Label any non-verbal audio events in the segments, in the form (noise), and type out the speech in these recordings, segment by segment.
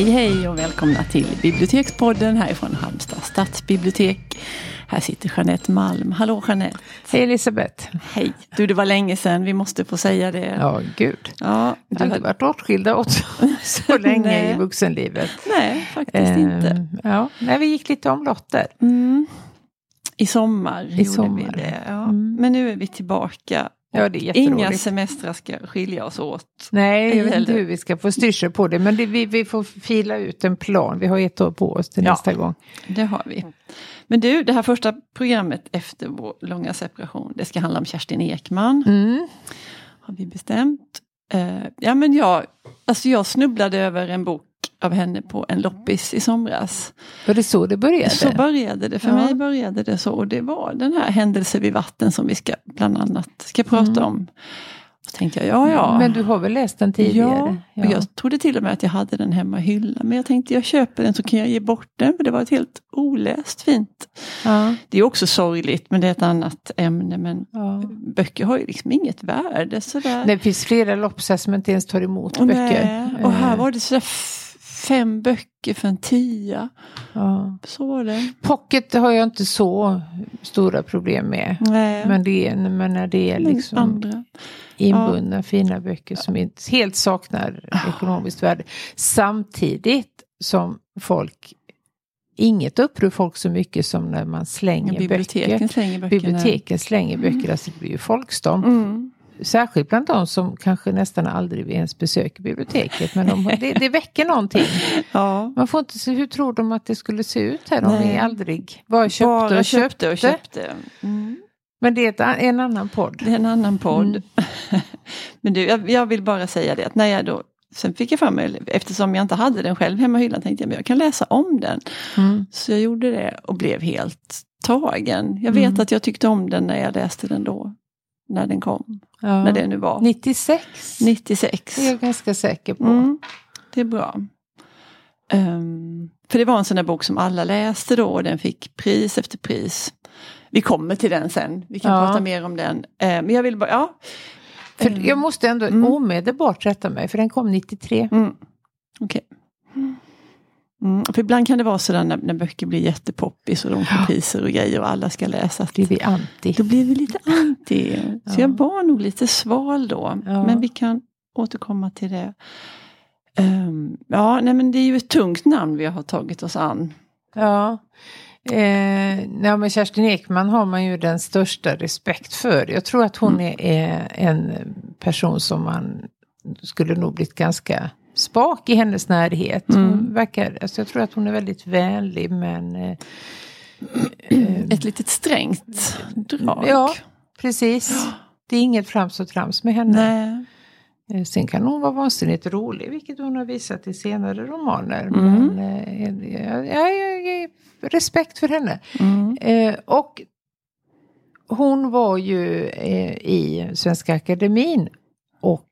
Hej hej och välkomna till Bibliotekspodden härifrån Halmstad stadsbibliotek. Här sitter Jeanette Malm. Hallå Jeanette! Hej Elisabeth! Hej! Du, det var länge sedan, vi måste få säga det. Ja, gud. Ja, Vi har inte varit åtskilda också (laughs) så länge i vuxenlivet. Nej, faktiskt inte. Ehm, Ja, nej, vi gick lite omlotter. Mm. I sommar gjorde sommar. vi det. Ja. Mm. Men nu är vi tillbaka. Ja, det är Inga semestrar ska skilja oss åt. Nej, jag vet inte hur vi ska få styrsel på det, men det, vi, vi får fila ut en plan. Vi har ett år på oss till Ja. nästa gång. Det har vi. Men du, det här första programmet efter vår långa separation, det ska handla om Kerstin Ekman. Mm. har vi bestämt. Eh, ja men jag, alltså jag snubblade över en bok av henne på en loppis i somras. Var det så det började? Så började det, för Ja. mig började det så. Och det var den här Händelse vid vatten som vi ska bland annat ska prata Mm. om. Så tänkte jag, ja ja. Men du har väl läst den Ja, tidigare? och jag trodde till och med att jag hade den hemma i hyllan. Men jag tänkte jag köper den så kan jag ge bort den. För det var ett helt oläst fint. ja. Det är också sorgligt men det är ett annat ämne. Men Ja. böcker har ju liksom inget värde sådär. Det finns flera loppisar som inte ens tar emot Och böcker. Nej, och här Eh, var det sådär fem böcker för en tia. ja. Så var det. Pocket har jag inte så stora problem med. Nej, Men, det är, men när det är liksom andra. inbundna fina böcker som inte helt saknar ekonomiskt värde. Samtidigt som folk, inget upprör folk så mycket som när man slänger Ja, biblioteken böcker. slänger böckerna. Biblioteken slänger böcker, alltså det blir ju folkstorm. Mm. Särskilt bland de som kanske nästan aldrig ens besöker biblioteket. Men de, det, det väcker någonting. (laughs) Ja. Man får inte se, hur tror de att det skulle se ut här om vi aldrig bara köpte Bara och köpte köpte? och köpte. Mm. Men det är en annan podd. Det är en annan podd. Mm. (laughs) Men du, jag, jag vill bara säga det att när jag då Sen fick jag för mig, eftersom jag inte hade den själv hemma i hyllan, tänkte jag men jag kan läsa om den. Mm. Så jag gjorde det och blev helt tagen. Jag vet Mm. att jag tyckte om den när jag läste den då. När den kom. Ja. När det nu var. 96? 96. Det är jag ganska säker på. Mm, det är bra. Ehm, för det var en sån där bok som alla läste då och den fick pris efter pris. Vi kommer till den sen, vi kan Ja. prata mer om den. Ehm, men jag vill bara, ja. För Ehm, jag måste ändå Mm. omedelbart rätta mig, för den kom 93. Mm. Okej. Mm, för ibland kan det vara sådär när, när böcker blir jättepoppis och de får priser och grejer och alla ska läsa. Blir vi anti. Då blir vi lite anti. Så Ja. jag var nog lite sval då. Ja. Men vi kan återkomma till det. Ehm, ja, nej men det är ju ett tungt namn vi har tagit oss an. Ja. Eh, ja, men Kerstin Ekman har man ju den största respekt för. Jag tror att hon Mm. är, är en person som man skulle nog blivit ganska spak i hennes närhet. Hon Mm. verkar, alltså jag tror att hon är väldigt vänlig men eh, Ett litet strängt drag. Ja, precis. Det är inget frams och trams med henne. Nej. Eh, Sen kan hon vara vansinnigt rolig, vilket hon har visat i senare romaner. Mm. Men eh, jag, jag, jag, respekt för henne. Mm. Eh, och hon var ju eh, i Svenska Akademin och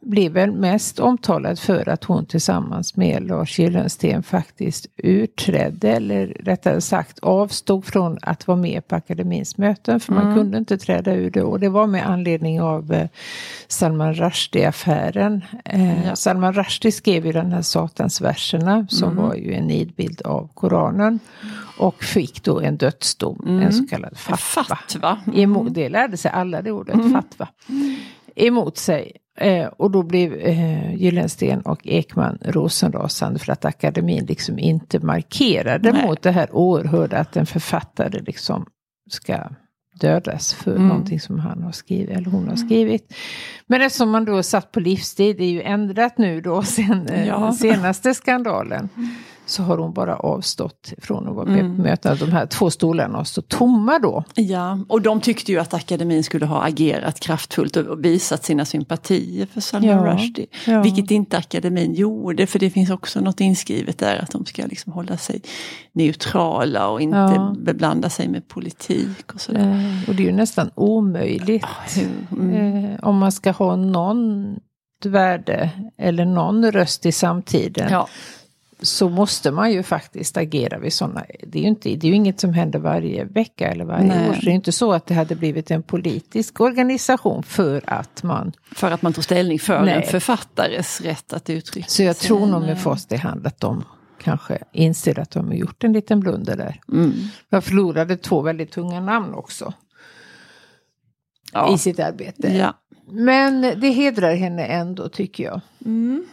blev väl mest omtalad för att hon tillsammans med Lars Gyllensten faktiskt utträdde, eller rättare sagt avstod från att vara med på akademins möten, för man Mm. kunde inte träda ur det. Och det var med anledning av eh, Salman Rushdie-affären. Eh, Ja. Salman Rushdie skrev ju den här satansverserna som Mm. var ju en nidbild av Koranen. Och fick då en dödsdom, Mm. en så kallad fatwa. Fatwa. Emot, det lärde sig alla det ordet, Mm. fatwa. Emot sig. Eh, och då blev eh, Gyllensten och Ekman rosenrasande för att akademin liksom inte markerade Nej. mot det här oerhörda att en författare liksom ska dödas för Mm. någonting som han har skrivit eller hon har skrivit. Men eftersom man då satt på livstid, det är ju ändrat nu då (laughs) sen eh, Ja. senaste skandalen. Så har hon bara avstått från att vara Mm. möten. De här två stolarna står tomma då. Ja, och de tyckte ju att akademin skulle ha agerat kraftfullt och visat sina sympatier för Salman Ja, Rushdie. ja. Vilket inte akademin gjorde, för det finns också något inskrivet där att de ska liksom hålla sig neutrala och inte Ja. beblanda sig med politik och sådär. Eh, och det är ju nästan omöjligt. Mm. Eh, om man ska ha någon värde eller någon röst i samtiden. Ja, så måste man ju faktiskt agera vid sådana. Det är ju, inte, det är ju inget som händer varje vecka eller varje Nej. år. Så det är inte så att det hade blivit en politisk organisation för att man... För att man tog ställning för Nej. en författares rätt att uttrycka Så jag sig. tror nog med fast i hand att de kanske inser att de har gjort en liten blunder där. Mm. Jag förlorade två väldigt tunga namn också Ja. i sitt arbete. Ja. Men det hedrar henne ändå tycker jag. Mm.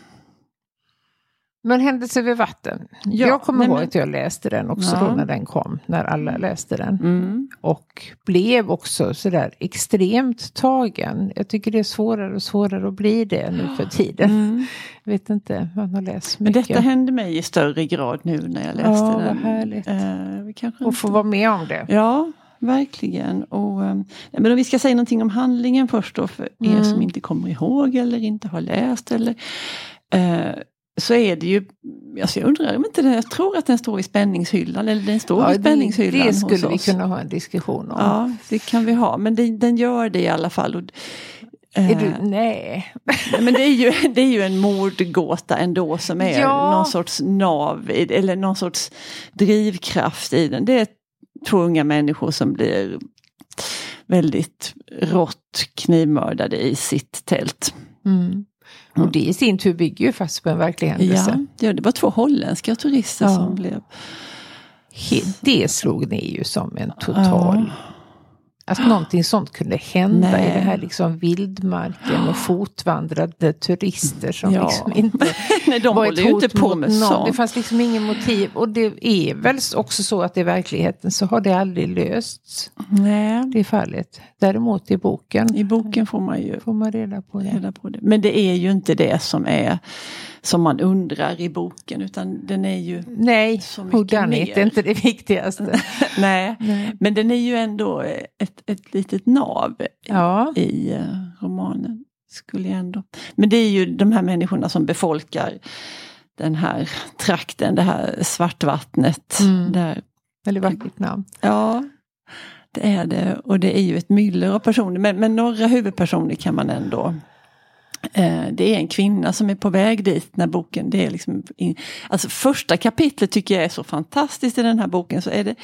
Men Händelse vid vatten. Ja, jag kommer nej, ihåg men- att jag läste den också Ja. då när den kom. När alla läste den. Mm. Och blev också sådär extremt tagen. Jag tycker det är svårare och svårare att bli det nu för tiden. Mm. Jag (laughs) vet inte, man har läst Men mycket. detta hände mig i större grad nu när jag läste Ja, vad den. härligt. Eh, kanske Och få vara med om det. Ja, verkligen. Och, eh, men om vi ska säga någonting om handlingen först då, för er Mm. som inte kommer ihåg eller inte har läst. Eller, eh, så är det ju, alltså jag undrar om inte det, jag tror att den står i spänningshyllan, eller den står i det, spänningshyllan det skulle hos vi kunna ha en diskussion om. Ja, det kan vi ha, men det, den gör det i alla fall. Och, eh, Är du, nej. men det är, ju, det är ju en mordgåta ändå som är Ja. någon sorts nav, i- eller någon sorts drivkraft i den. Det är två unga människor som blir väldigt rått knivmördade i sitt tält. Mm. Och det i sin tur bygger ju fast på en verklig händelse. Ja, det var två holländska turister Ja. som blev... Det slog ner ju som en total... Att någonting sånt kunde hända Nej. i det här liksom vildmarken och fotvandrande turister som Ja. liksom inte (laughs) Nej, de var ett hot inte på med någon. Det fanns liksom ingen motiv. Och det är väl också så att i verkligheten så har det aldrig lösts, Nej, det fallet. Däremot i boken i boken får man ju får man reda på det. reda på det. Men det är ju inte det som är som man undrar i boken utan den är ju Nej, Så mycket mer. är inte det viktigaste. (laughs) Nej, Nej. men den är ju ändå ett, ett litet nav Ja. i eh, romanen. Skulle jag ändå. Men det är ju de här människorna som befolkar den här trakten, det här svartvattnet. Mm. Där, Väldigt vackert namn. ja, det är det. Och det är ju ett myller av personer. Men, men några huvudpersoner kan man ändå Det är en kvinna som är på väg dit när boken, det är liksom, in, alltså första kapitlet tycker jag är så fantastiskt i den här boken. Så är det,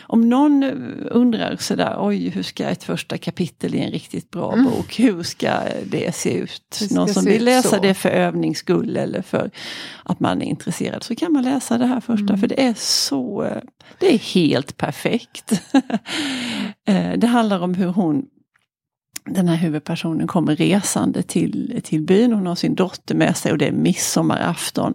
om någon undrar sådär, oj hur ska ett första kapitel i en riktigt bra Mm. bok, hur ska det se ut? Det Någon som vill läsa så. det för övnings skull eller för att man är intresserad så kan man läsa det här första Mm. för det är så, eh, det är helt perfekt. (laughs) Eh, det handlar om hur hon den här huvudpersonen kommer resande till, till byn. Hon har sin dotter med sig och det är midsommarafton.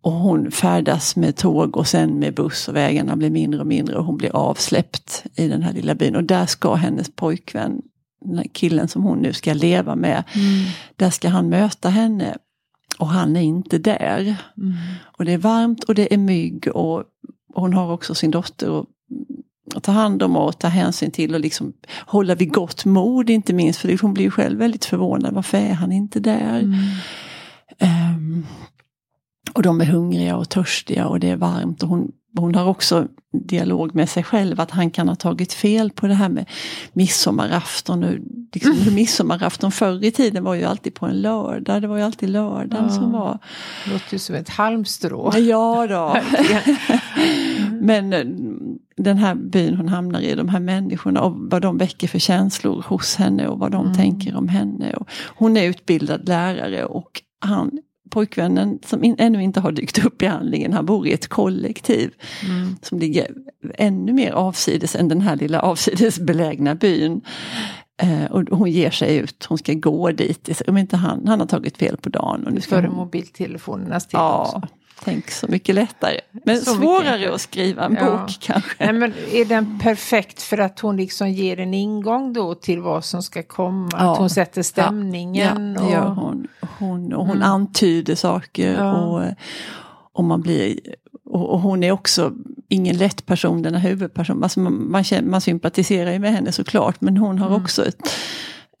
Och hon färdas med tåg och sen med buss och vägarna blir mindre och mindre och hon blir avsläppt i den här lilla byn. Och där ska hennes pojkvän, den här killen som hon nu ska leva med, där ska han möta henne. Och han är inte där. Mm. Och det är varmt och det är mygg och hon har också sin dotter att ta hand om och ta hänsyn till och liksom hålla vid gott mod inte minst. För hon blir ju själv väldigt förvånad, varför är han inte där? Mm. Ehm, och de är hungriga och törstiga och det är varmt. Och hon, hon har också dialog med sig själv att han kan ha tagit fel på det här med midsommarafton. Och liksom, Mm. Midsommarafton förr i tiden var ju alltid på en lördag. Det var ju alltid lördagen Ja. som var Det låter ju som ett halmstrå. Ja då. (laughs) Men eh, den här byn hon hamnar i, de här människorna och vad de väcker för känslor hos henne och vad de Mm. tänker om henne. Och hon är utbildad lärare och han, pojkvännen som in, ännu inte har dykt upp i handlingen, han bor i ett kollektiv Mm. som ligger ännu mer avsides än den här lilla avsides belägna byn. Eh, och hon ger sig ut, hon ska gå dit, om inte han, han har tagit fel på dagen. Och nu ska Före hon, mobiltelefonernas tid Ja, också. Tänk så mycket lättare. Men Så svårare mycket. att skriva en Ja. bok kanske. Nej, men är den perfekt för att hon liksom ger en ingång då till vad som ska komma? Ja. Att hon sätter stämningen? Ja, det gör hon. hon och hon Mm. antyder saker. Ja. Och, och, man blir, och, och hon är också ingen lätt person, den här huvudpersonen. Alltså man, man, känner, man sympatiserar ju med henne såklart, men hon har Mm. också ett,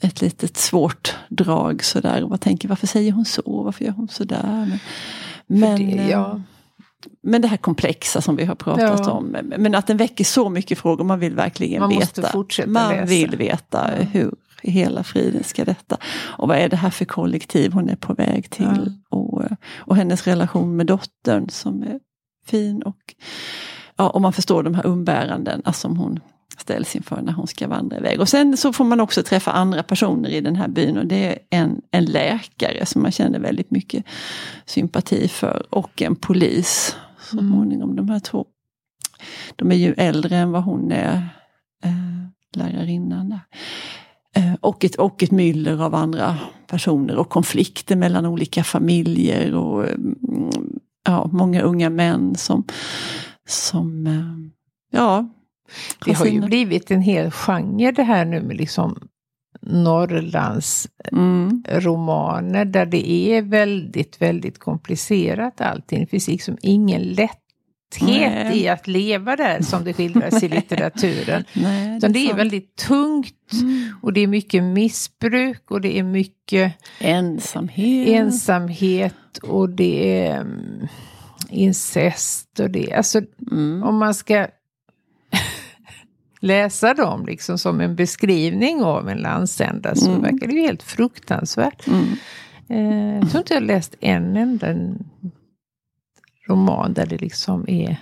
ett litet svårt drag sådär. Och man tänker, varför säger hon så? Varför gör hon sådär? Men, men, det, ja. men det här komplexa som vi har pratat Ja. om. Men att den väcker så mycket frågor, man vill verkligen Man veta. man läsa. vill veta Ja. hur i hela friden ska detta. Och vad är det här för kollektiv hon är på väg till. Ja. Och och, och hennes relation med dottern som är fin. Och, ja, och man förstår de här umbäranden alltså, som hon ställs inför när hon ska vandra iväg. Och sen så får man också träffa andra personer i den här byn och det är en, en läkare som man känner väldigt mycket sympati för och en polis. Så mm. småningom de här två. De är ju äldre än vad hon är, eh, lärarinnan. Där. Eh, och, ett, och ett myller av andra personer och konflikter mellan olika familjer och mm, ja, många unga män som, som eh, ja, det har ju blivit en hel genre det här nu med liksom Norrlands mm. romaner där det är väldigt, väldigt komplicerat allting. Det finns liksom ingen lätthet Nej. i att leva där som det skildras i (laughs) litteraturen. Nej, det Utan det är väldigt tungt mm. och det är mycket missbruk och det är mycket ensamhet, ensamhet och det är um, incest och det, alltså mm. om man ska läsa dem liksom som en beskrivning av en landsända så mm. verkar det ju helt fruktansvärt. Mm. Eh, jag tror inte jag läst en enda roman där det liksom är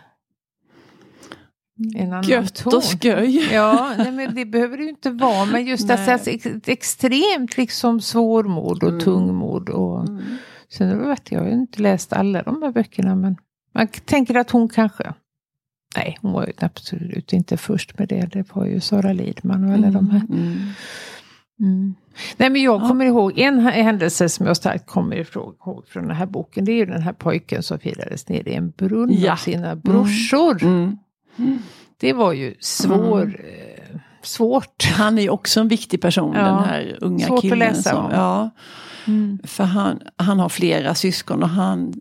en annan Gött ton. och sköj. Ja, nej, men det behöver det ju inte vara. Men just att alltså, ett extremt liksom svårmod och mm. tungmod. Och, mm. Sen vet jag, jag har inte läst alla de här böckerna men man tänker att hon kanske Nej, hon var ju absolut inte först med det. Det var ju Sara Lidman och alla mm, de här. Mm. Mm. Nej men jag kommer ja. ihåg en händelse som jag starkt kommer ihåg från den här boken. Det är ju den här pojken som firades ner i en brunn ja. av sina mm. brorsor. Mm. Mm. Det var ju svår, eh, svårt. Han är ju också en viktig person ja. den här unga svårt killen. Svårt att läsa som, om. Ja. För han, han har flera syskon och han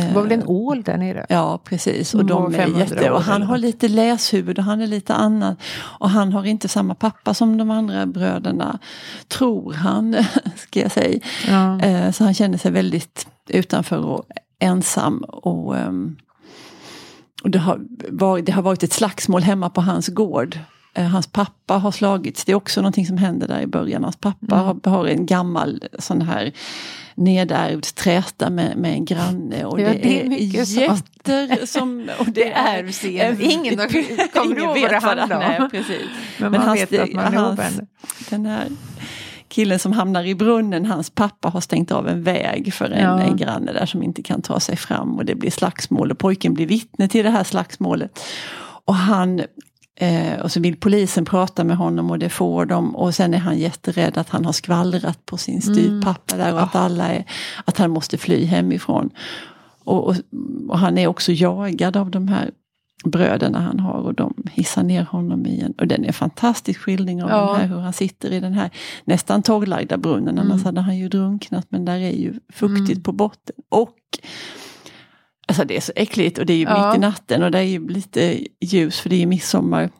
det var väl en eh, ål där nere? Ja precis. Och, de är jätte, och han har lite läshuvud och han är lite annat. Och han har inte samma pappa som de andra bröderna. Tror han, (laughs) ska jag säga. Ja. Eh, så han känner sig väldigt utanför och ensam. Och, ehm, och det, har varit, det har varit ett slagsmål hemma på hans gård. Eh, hans pappa har slagits, det är också någonting som händer där i början. Hans pappa mm. har, har en gammal sån här nedärvd träta med, med en granne. Och ja, det, det, är, är jätter som... Och det, ärvs igen. (laughs) Ingen kommer ihåg vad det handlar om. Precis. Men, Men man hans, vet att man hans, är Den här killen som hamnar i brunnen, hans pappa har stängt av en väg för en, ja. en granne där som inte kan ta sig fram och det blir slagsmål och pojken blir vittne till det här slagsmålet. Och han Eh, och så vill polisen prata med honom och det får de och sen är han jätterädd att han har skvallrat på sin styvpappa där och att, alla är, att han måste fly hemifrån. Och, och, och, han är också jagad av de här bröderna han har och de hissar ner honom i en, och den är en fantastisk skildring av ja. här, hur han sitter i den här nästan torrlagda brunnen, annars mm. hade han ju drunknat men där är ju fuktigt mm. på botten. Och Alltså det är så äckligt och det är ju ja. mitt i natten och det är ju lite ljus för det är midsommar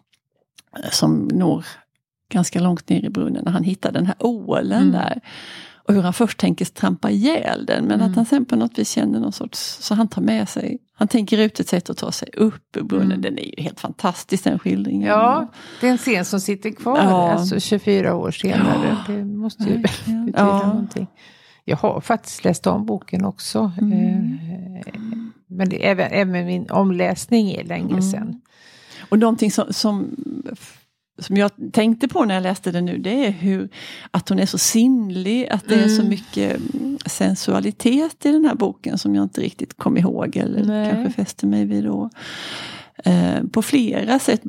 eh, som når ganska långt ner i brunnen när han hittar den här ålen mm. där. Och hur han först tänker trampa ihjäl den men mm. att han sen på något vis känner någon sorts, så han tar med sig, han tänker ut ett sätt att ta sig upp ur brunnen. Mm. Den är ju helt fantastisk den skildringen. Ja, det är en scen som sitter kvar, ja. alltså 24 år senare. Ja. Det måste ju betyda ja. någonting. Jag har faktiskt läst om boken också. Mm. Men det, även, även min omläsning är länge mm. sedan. Och någonting som, som, som jag tänkte på när jag läste den nu det är hur att hon är så sinnlig, att det mm. är så mm. mycket sensualitet i den här boken som jag inte riktigt kom ihåg eller Nej. kanske fäste mig vid då. Eh, på flera sätt,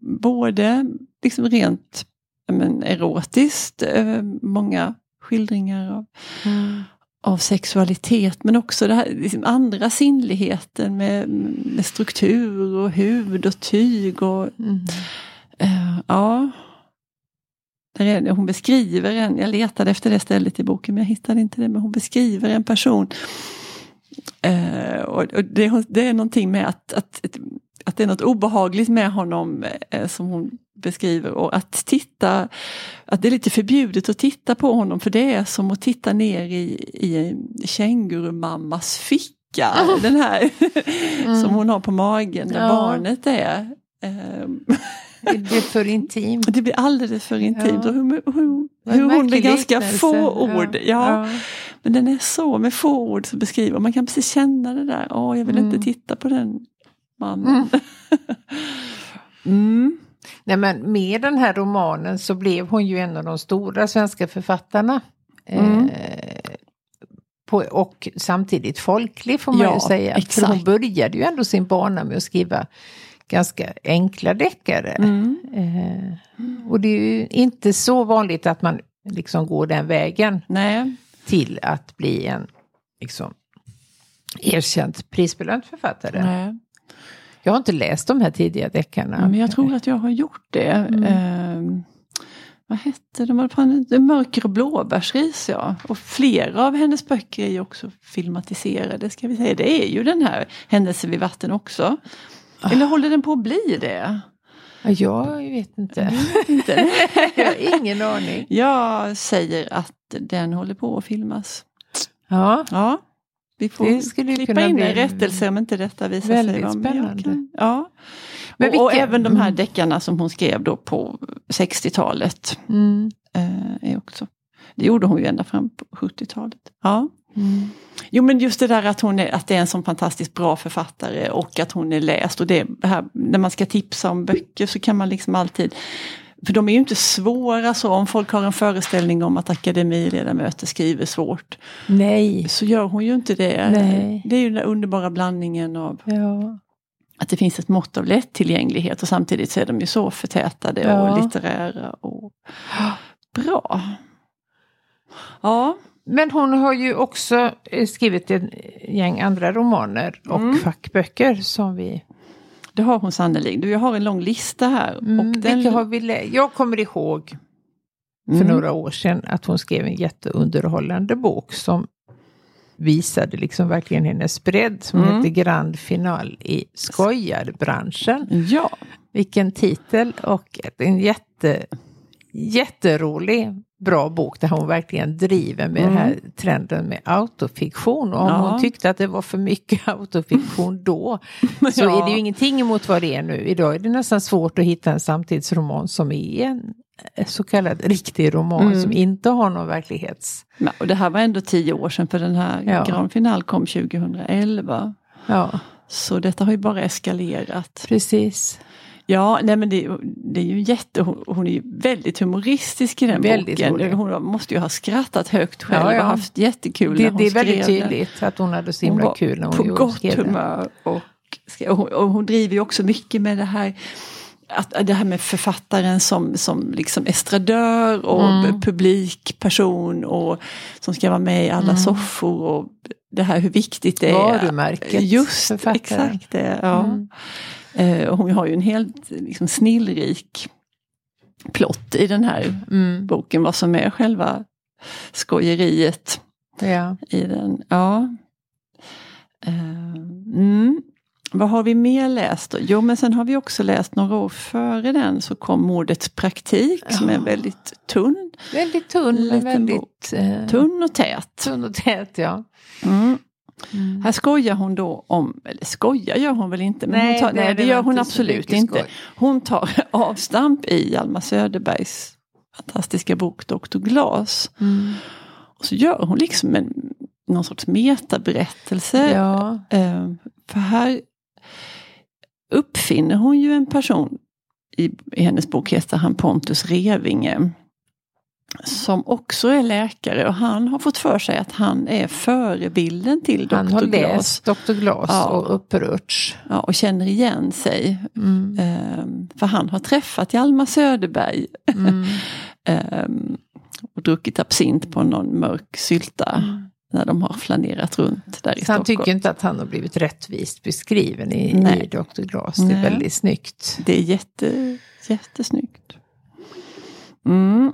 både liksom rent men, erotiskt, eh, många skildringar av, mm av sexualitet men också här, liksom andra sinnligheten med, med struktur och hud och tyg. Och, mm. uh, ja. Där är, hon beskriver en, jag letade efter det stället i boken men jag hittade inte det, men hon beskriver en person. Uh, och, och det, det, är någonting med att, att, att det är något obehagligt med honom uh, som hon beskriver och att titta, att det är lite förbjudet att titta på honom för det är som att titta ner i, i en kängurumammas ficka. Mm. Den här mm. som hon har på magen där ja. barnet är. Ehm. Det blir för intimt. (laughs) Det blir alldeles för intimt. Ja. hur, hur, hur hon med ganska få ord. Ja. ja. Men den är så, med få ord så beskriver man kan precis känna det där, åh jag vill Mm. inte titta på den mannen. Mm. (laughs) Nej, men med den här romanen så blev hon ju en av de stora svenska författarna. Mm. Eh, på, och samtidigt folklig får man Ja, ju säga. För exakt. hon började ju ändå sin bana med att skriva ganska enkla deckare. Mm. Eh, och det är ju inte så vanligt att man liksom går den vägen Nej, till att bli en liksom, erkänd prisbelönt författare. nej. Jag har inte läst de här tidiga deckarna. Men jag tror att jag har gjort det. Mm. Eh, vad hette de? Det? Mörker blåbärsris ja. Och flera av hennes böcker är ju också filmatiserade ska vi säga. Det är ju den här Händelse vid vatten också. Ah. Eller håller den på att bli det? Ja, Jag vet inte. Inte. (laughs) jag har ingen aning. Jag säger att den håller på att filmas. Ja, Ja, vi får Det skulle klippa in en rättelse om inte detta visar sig väldigt vara men jag spännande. Kan, ja. Men och, och även de här mm. deckarna som hon skrev då på 60-talet. mm. Eh, är också. Det gjorde hon ju ända fram på 70-talet. Ja. Mm. Jo men just det där att, hon är, att det är en sån fantastiskt bra författare och att hon är läst. Och det här, när man ska tipsa om böcker så kan man liksom alltid för de är ju inte svåra så om folk har en föreställning om att akademiledamöter skriver svårt. Nej. Så gör hon ju inte det. Nej. Det är ju den underbara blandningen av Ja. att det finns ett mått av lättillgänglighet och samtidigt så är de ju så förtätade Ja. och litterära och bra. Ja, Men hon har ju också eh, skrivit ett gäng andra romaner och Mm. fackböcker som vi... det har hon. Du, Jag har en lång lista här. Mm, och den, har vi Jag kommer ihåg för Mm. några år sedan att hon skrev en jätteunderhållande bok som visade liksom verkligen hennes bredd som Mm. hette Grand Final i skojarbranschen. Ja, Vilken titel och en jätte, jätterolig bra bok där hon verkligen driver med Mm. den här trenden med autofiktion. Och om Ja. hon tyckte att det var för mycket (laughs) autofiktion då (laughs) så Ja. är det ju ingenting emot vad det är nu. Idag är det nästan svårt att hitta en samtidsroman som är en eh, så kallad riktig roman Mm. som inte har någon verklighets... men- och det här var ändå tio år sedan för den här Ja. Grand Final kom 2011. Ja, Så detta har ju bara eskalerat. precis. Ja, nej men det, det är ju jätte, hon, hon är ju väldigt humoristisk i den Väldigt boken. rolig. Hon måste ju ha skrattat högt själv Ja, ja. och haft jättekul Det, när hon det är väldigt skrev den. tydligt att hon hade så Hon himla var kul när hon på gjorde- gott skrev den. humör. Och, och, hon, och hon driver ju också mycket med det här att det här med författaren som, som liksom estradör och Mm. publikperson och som ska vara med i alla soffor och det här hur viktigt det är. Varumärket Just författaren. exakt det. Ja. Mm. Eh, hon har ju en helt liksom, snillrik plott i den här Mm. boken, vad som är själva skojeriet Ja. i den. Ja. Eh, mm. Vad har vi mer läst då? Jo men sen har vi också läst några år före den så kom Mordets praktik som är Ja. väldigt tunn. Väldigt tunn men väldigt eh, Tunn och tät. tunn och tät. Ja. Mm. Mm. Här skojar hon då om, eller skojar gör hon väl inte, men Nej, hon tar, nej, det det gör hon absolut inte. skoj. Hon tar avstamp i Hjalmar Söderbergs fantastiska bok Dr. Glas. Mm. Och så gör hon liksom en, någon sorts metaberättelse. Ja. Eh, för här uppfinner hon ju en person, i, i hennes bok heter han Pontus Revinge, som också är läkare och han har fått för sig att han är förebilden till Dr. Han har Glas. läst Dr. Glas Ja. och upprörts. Ja, och känner igen sig. Mm. Eh, för han har träffat Hjalmar Söderberg Mm. (laughs) eh, och druckit absint på någon mörk sylta när de har flanerat runt där i Mm. Så han Stockholm. tycker inte att han har blivit rättvist beskriven i, Nej. i Dr. Glas. Det är Nej. väldigt snyggt. Det är jätte, jättesnyggt. Mm.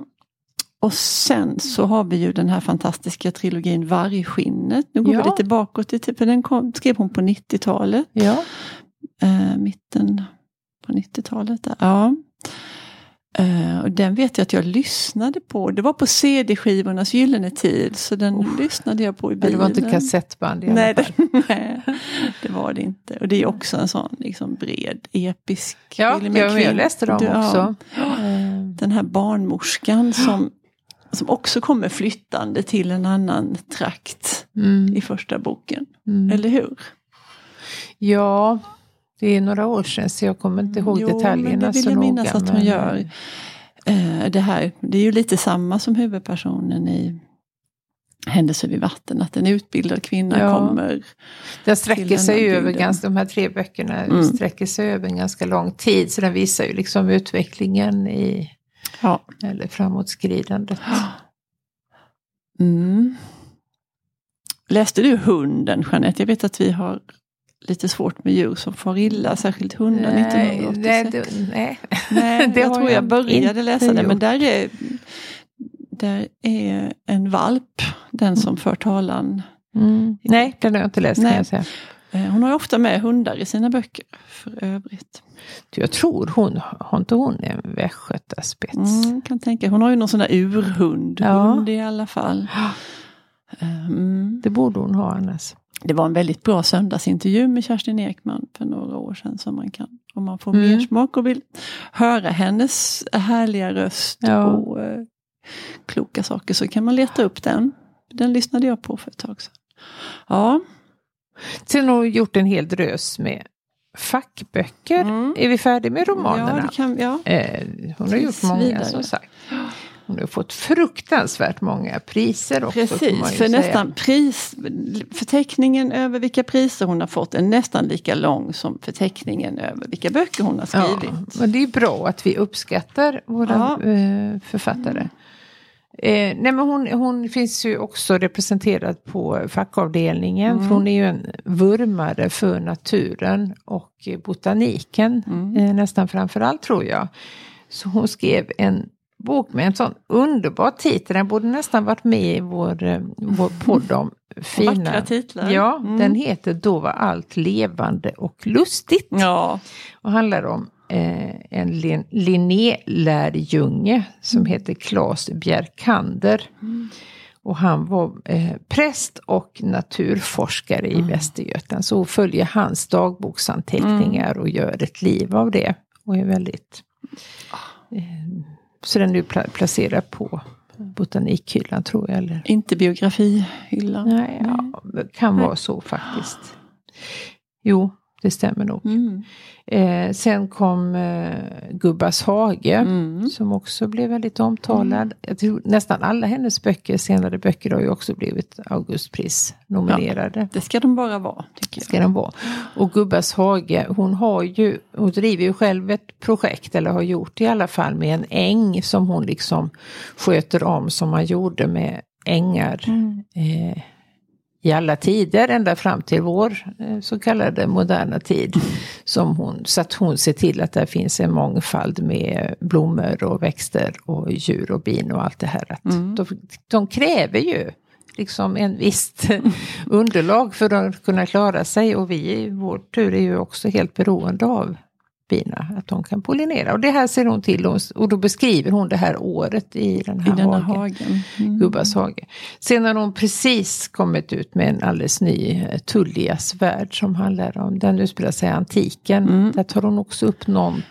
Och sen så har vi ju den här fantastiska trilogin Vargskinnet. Nu går Ja. vi lite bakåt i tiden, för den kom, skrev hon på 90-talet. Ja. Eh, mitten på 90-talet. Där. Ja. Eh, och den vet jag att jag lyssnade på. Det var på CD-skivornas gyllene tid. Så den lyssnade jag på i Ja, bilen. det var inte kassettband i alla Nej, fall. det, (laughs) nej, det var det inte. Och det är också en sån liksom bred, episk Ja, film ja jag läste dem Ja. också. Eh, Den här barnmorskan som, som också kommer flyttande till en annan trakt Mm. i första boken. Mm. Eller hur? Ja, det är några år sedan så jag kommer inte ihåg Jo, detaljerna men det vill så jag noga. minnas att hon men- gör. Eh, det här, det är ju lite samma som huvudpersonen i Händelser vid vatten, att en utbildad kvinna Ja. kommer. Den sträcker sig över, ganska, de här tre böckerna Mm. sträcker sig över en ganska lång tid. Så den visar ju liksom utvecklingen i, Ja. eller framåtskridandet. Mm. Läste du Hunden, Jeanette? Jag vet att vi har lite svårt med djur som far illa, särskilt hundar Nej, 1986. nej, det- nej. Nej, (laughs) det jag tror jag jag började läsa det, men där är, där är en valp, den som för talan. Mm. Nej, den har jag inte läst kan Nej. jag säga. Eh, Hon har ofta med hundar i sina böcker för övrigt. Jag tror hon, har inte hon en västgötaspets? Mm, kan tänka. Hon har ju någon sån där urhund, Ja. hund i alla fall. Mm. (gasps) Det borde hon ha annars. Det var en väldigt bra söndagsintervju med Kerstin Ekman för några år sedan som man kan, om man får Mm. mer smak och vill höra hennes härliga röst Ja. och eh, kloka saker så kan man leta upp den. Den lyssnade jag på för ett tag sedan. Ja, Sen har hon gjort en hel drös med fackböcker. Mm. Är vi färdiga med ja, romanerna? det kan, ja. Eh, hon har gjort många vidare. som sagt. Hon har fått fruktansvärt många priser också. Precis, för nästan pris, förteckningen över vilka priser hon har fått är nästan lika lång som förteckningen över vilka böcker hon har Ja, skrivit. men det är bra att vi uppskattar våra Ja. eh, författare. Eh, nej men hon, hon finns ju också representerad på fackavdelningen. Mm. För hon är ju en vurmare för naturen och botaniken. Mm. Eh, nästan framförallt tror jag. Så hon skrev en bok med en sån underbar titel. Den borde nästan varit med i vår, eh, vår podd om (laughs) fina... Vackra titlar. Ja, Mm. den heter Då var allt levande och lustigt. Ja, Och handlar om en lin Linnélärjunge som heter Claes Bjerkander. Och han var eh, präst och naturforskare i Västergötland. Så följer hans dagboksanteckningar och gör ett liv av det. Och är väldigt... Eh, så den är pla placerad på botanikhyllan tror jag. Eller? inte biografihyllan. Nej, ja, det kan vara så faktiskt. Jo, det stämmer nog. Mm. Eh, sen kom eh, Gubbas hage. Mm. Som också blev väldigt omtalad. Jag tror nästan alla hennes böcker, senare böcker har ju också blivit Augustpris nominerade. Det ska de bara vara, tycker jag. Ska de vara. Och Gubbas hage, hon har ju, hon driver ju själv ett projekt, eller har gjort i alla fall, med en äng som hon liksom sköter om som man gjorde med ängar Mm. eh, i alla tider, ända fram till vår eh, så kallade moderna tid. Som hon, så att hon ser till att det finns en mångfald med blommor och växter och djur och bin och allt det här. Att Mm. de, de kräver ju liksom en visst (laughs) underlag för att kunna klara sig och vi i vår tur är ju också helt beroende av bina, att de kan pollinera. Och det här ser hon till och- då beskriver hon det här året i den I här denna hagen. hagen. Mm. Gubbas hage. Sen har hon precis kommit ut med en alldeles ny eh, Tullias värld som handlar om, den utspelar sig i antiken. Mm. Där tar hon också upp något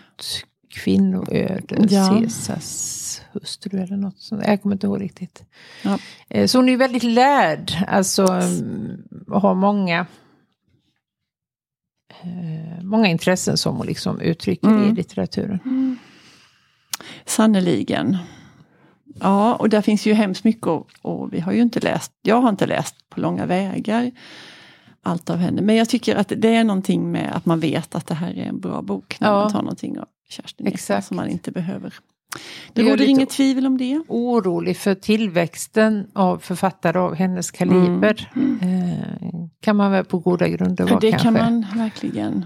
kvinnoöde, Ja. Caesars hustru eller något sånt. Jag kommer inte ihåg riktigt. Ja. Eh, Så hon är ju väldigt lärd, alltså mm, har många Många intressen som hon liksom uttrycker i Mm. litteraturen. Sannerligen. Ja, och där finns ju hemskt mycket och, och vi har ju inte läst, jag har inte läst på långa vägar allt av henne. Men jag tycker att det är någonting med att man vet att det här är en bra bok när Ja. man tar någonting av Kerstin Ekman Exakt. som man inte behöver. Det råder inget tvivel om det. orolig för tillväxten av författare av hennes kaliber. Eh, kan man väl på goda grunder vara det kanske. kan man verkligen.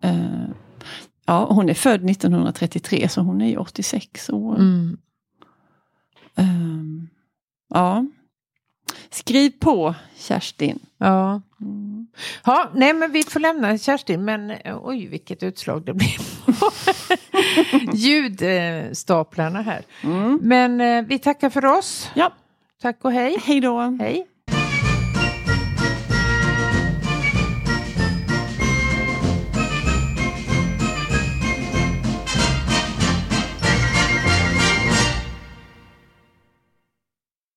Eh, ja, hon är född 1933 så hon är ju 86 år. Mm. Ehm, ja. Skriv på Kerstin. Ja. Mm. ja, nej men vi får lämna Kerstin men eh, oj vilket utslag det på (laughs) ljudstaplarna här. Mm. Men eh, vi tackar för oss. Ja, Tack och hej. hej då. Hej.